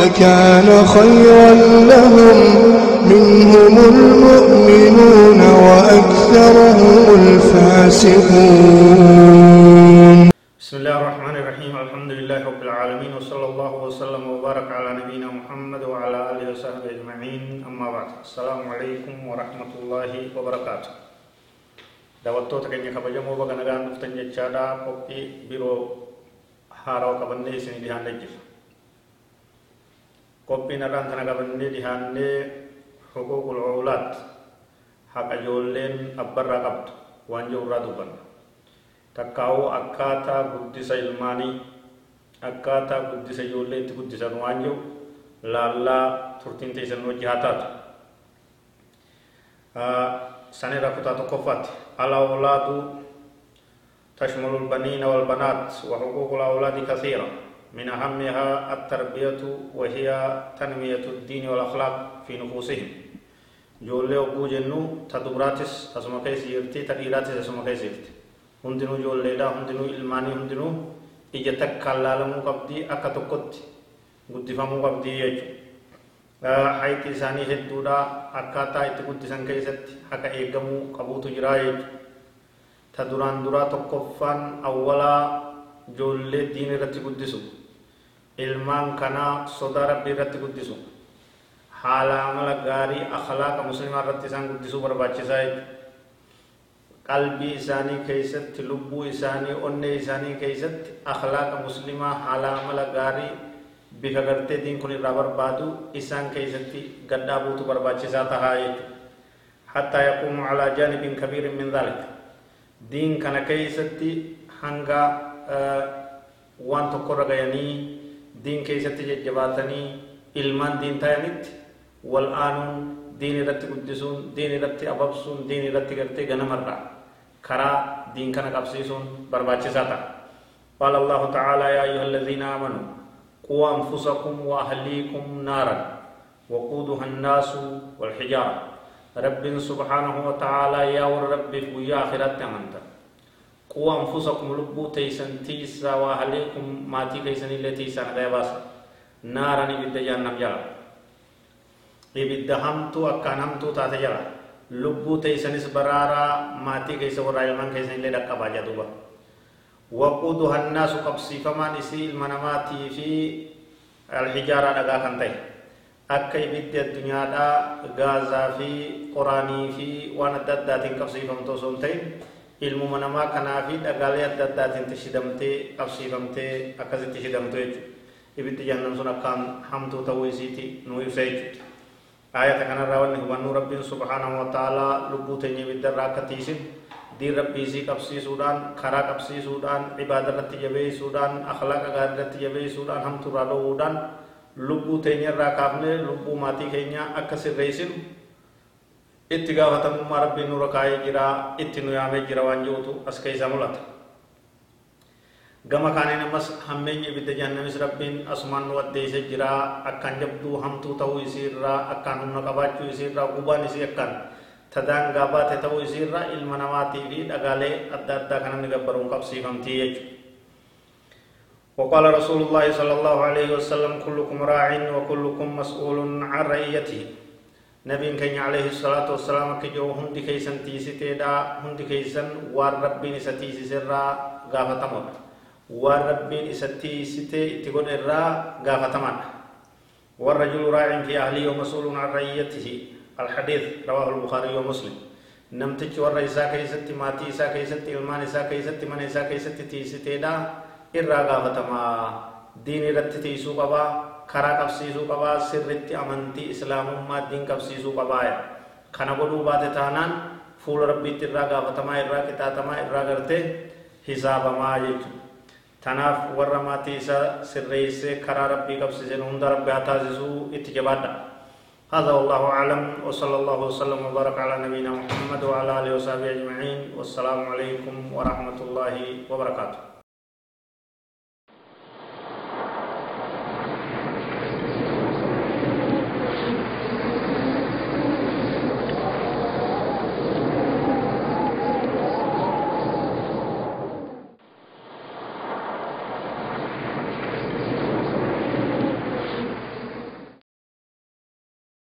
لكان خيرا لهم. منهم المؤمنون وأكثرهم الفاسقون. بسم الله الرحمن الرحيم. الحمد لله رب العالمين وصلى الله وسلم وبارك على نبينا محمد وعلى آله وصحبه أجمعين. أما بعد السلام عليكم ورحمة الله وبركاته. kabajamoo baga nagaan dhuftan jechaadha qophii biroo haarawaa qabannee isinii dhihaannee jirra irraan kana qabannee dhihaannee huquuqul oolaat haqa ijoolleen abbarraa qabdu waan jiru irraa dubbanna takkaa'uu akkaataa guddisa ilmaanii akkaataa guddisa ijoollee itti guddisan waan jiru laallaa turtiin teessan hojii haa taatu sanirra kutaa tokkoffaatti الأولاد تشمل البنين والبنات وحقوق الأولاد كثيرة من أهمها التربية وهي تنمية الدين والأخلاق في نفوسهم. جولي وقو جنو تدبراتس أسمى كيس يرتي تقيراتس أسمى كيس يرتي هندنو جولي دا هندنو إلماني هندنو إجا تكالالمو قبدي أكا تقوت قدفمو قبدي يجو. hayti isaanii hedduudha akkaataa itti guddisan keessatti haka eegamuu qabuutu jira jechuudha ta duraan duraa tokkoffaan awwalaa ijoollee diin irratti guddisu ilmaan kanaa sodaa rabbii irratti guddisu haala amala gaarii akhlaaqa muslimaa irratti isaan guddisuu barbaachisaa qalbii isaanii keessatti lubbuu isaanii onnee isaanii keessatti akhlaaqa muslimaa haala amala gaarii bifa gartee diin kun irraa barbaadu isaan keessatti gaddaa buutu barbaachisaa tahaa jechuudha yaquumu calaa jaanibin kabiirin min dhalik diin kana keessatti hanga waan tokkorra gayanii diin keessatti jajjabaatanii ilmaan diin ta'anitti wal aanuun diin irratti guddisuun diin irratti ababsuun diin irratti gartee ganamarraa karaa diin kana qabsiisuun barbaachisaa ta'a قال الله تعالى يا أيها الذين آمنوا قوا أنفسكم وأهليكم نارا وقودها الناس والحجارة رب سبحانه وتعالى يا رب ويا آخرت أمنت قوا أنفسكم لبو تيسن تيسا وأهليكم ماتي كيسن اللي تيسن ديباس نارا إبدا جهنم جرى إبدا همتو أكان همتو تاتا جرى لبو تيسن برارا ماتي كيسن ورايمان كيسن اللي دقا باجا دوبا. وقودها الناس قبسي فمان إسي المنماتي في الحجارة لغا كنتي. أكا يبدي الدنيا دا غازا في قراني في وأنا داداتين قبسي فمتو سنتين ilmu manamaa kanaa fi dhagaalee adda addaatiin tishidamtee qabsiifamtee akkasitti tishidamtu jechuudha ibiddi jahannam sun akkaan hamtuu ta'uu isiiti nuu ibsa jechuudha ayata kanarraa wanni hubannuu rabbiin subhaanahu wa ta'aalaa lubbuu teenya ibiddarraa akka tiisin diin rabbii isii qabsiisuudhaan karaa qabsiisuudhaan ibaada irratti jabeessuudhaan akhlaaqa gaarii irratti jabeessuudhaan hamtuurraa dhoowwuudhaan lubbuu teenya irraa kaafnee lubbuu maatii keenyaa akka sirreessinu itti gaafatamummaa rabbiin nurra kaa'ee jira itti nu yaamee jira waan jirutu as keessa mul'ata. Gama kaaniin ammas hammeenyi ibidda jahannamis rabbiin asumaan nu addeessee jira akkaan jabduu hamtuu ta'uu isiirraa akkaan humna qabaachuu isiirraa gubaan isii akkaan tadaangaa baate ta'uu isiirraa ilma namaatii fi dhagaalee adda addaa kan inni gabbaruun qabsiifamtii jechuudha. وقال رسول الله صلى الله عليه وسلم كلكم راع وكلكم مسؤول عن رعيته نبي كان عليه الصلاة والسلام كجو هندي كيسن تيسيتي دا هندي كيسن وار ربين ستيسي سرا غافتمون وار ربين ستيسيتي اتقون الرا غافتمان والرجل راع في أهله ومسؤول عن رعيته الحديث رواه البخاري ومسلم ور إسا كيست ماتي إسا كيست إلمان إسا كيست من إسا كيست تيسيتي دا إرا غافتما دين رت تيسو قبا karaa qabsiisuu qabaa sirritti amantii islaamummaa diin qabsiisuu qabaaya kana godhuu baate taanaan fuula rabbiitti irraa gaafatamaa irraa qixaatamaa irraa gartee hisaabamaa jechuudha tanaaf warra maatii isaa sirreessee karaa rabbii qabsiisan hunda rabbi haa taasisuu itti jabaadha هذا والله أعلم وصلى الله وسلم وبارك على نبينا محمد وعلى آله وصحبه أجمعين والسلام عليكم ورحمة الله وبركاته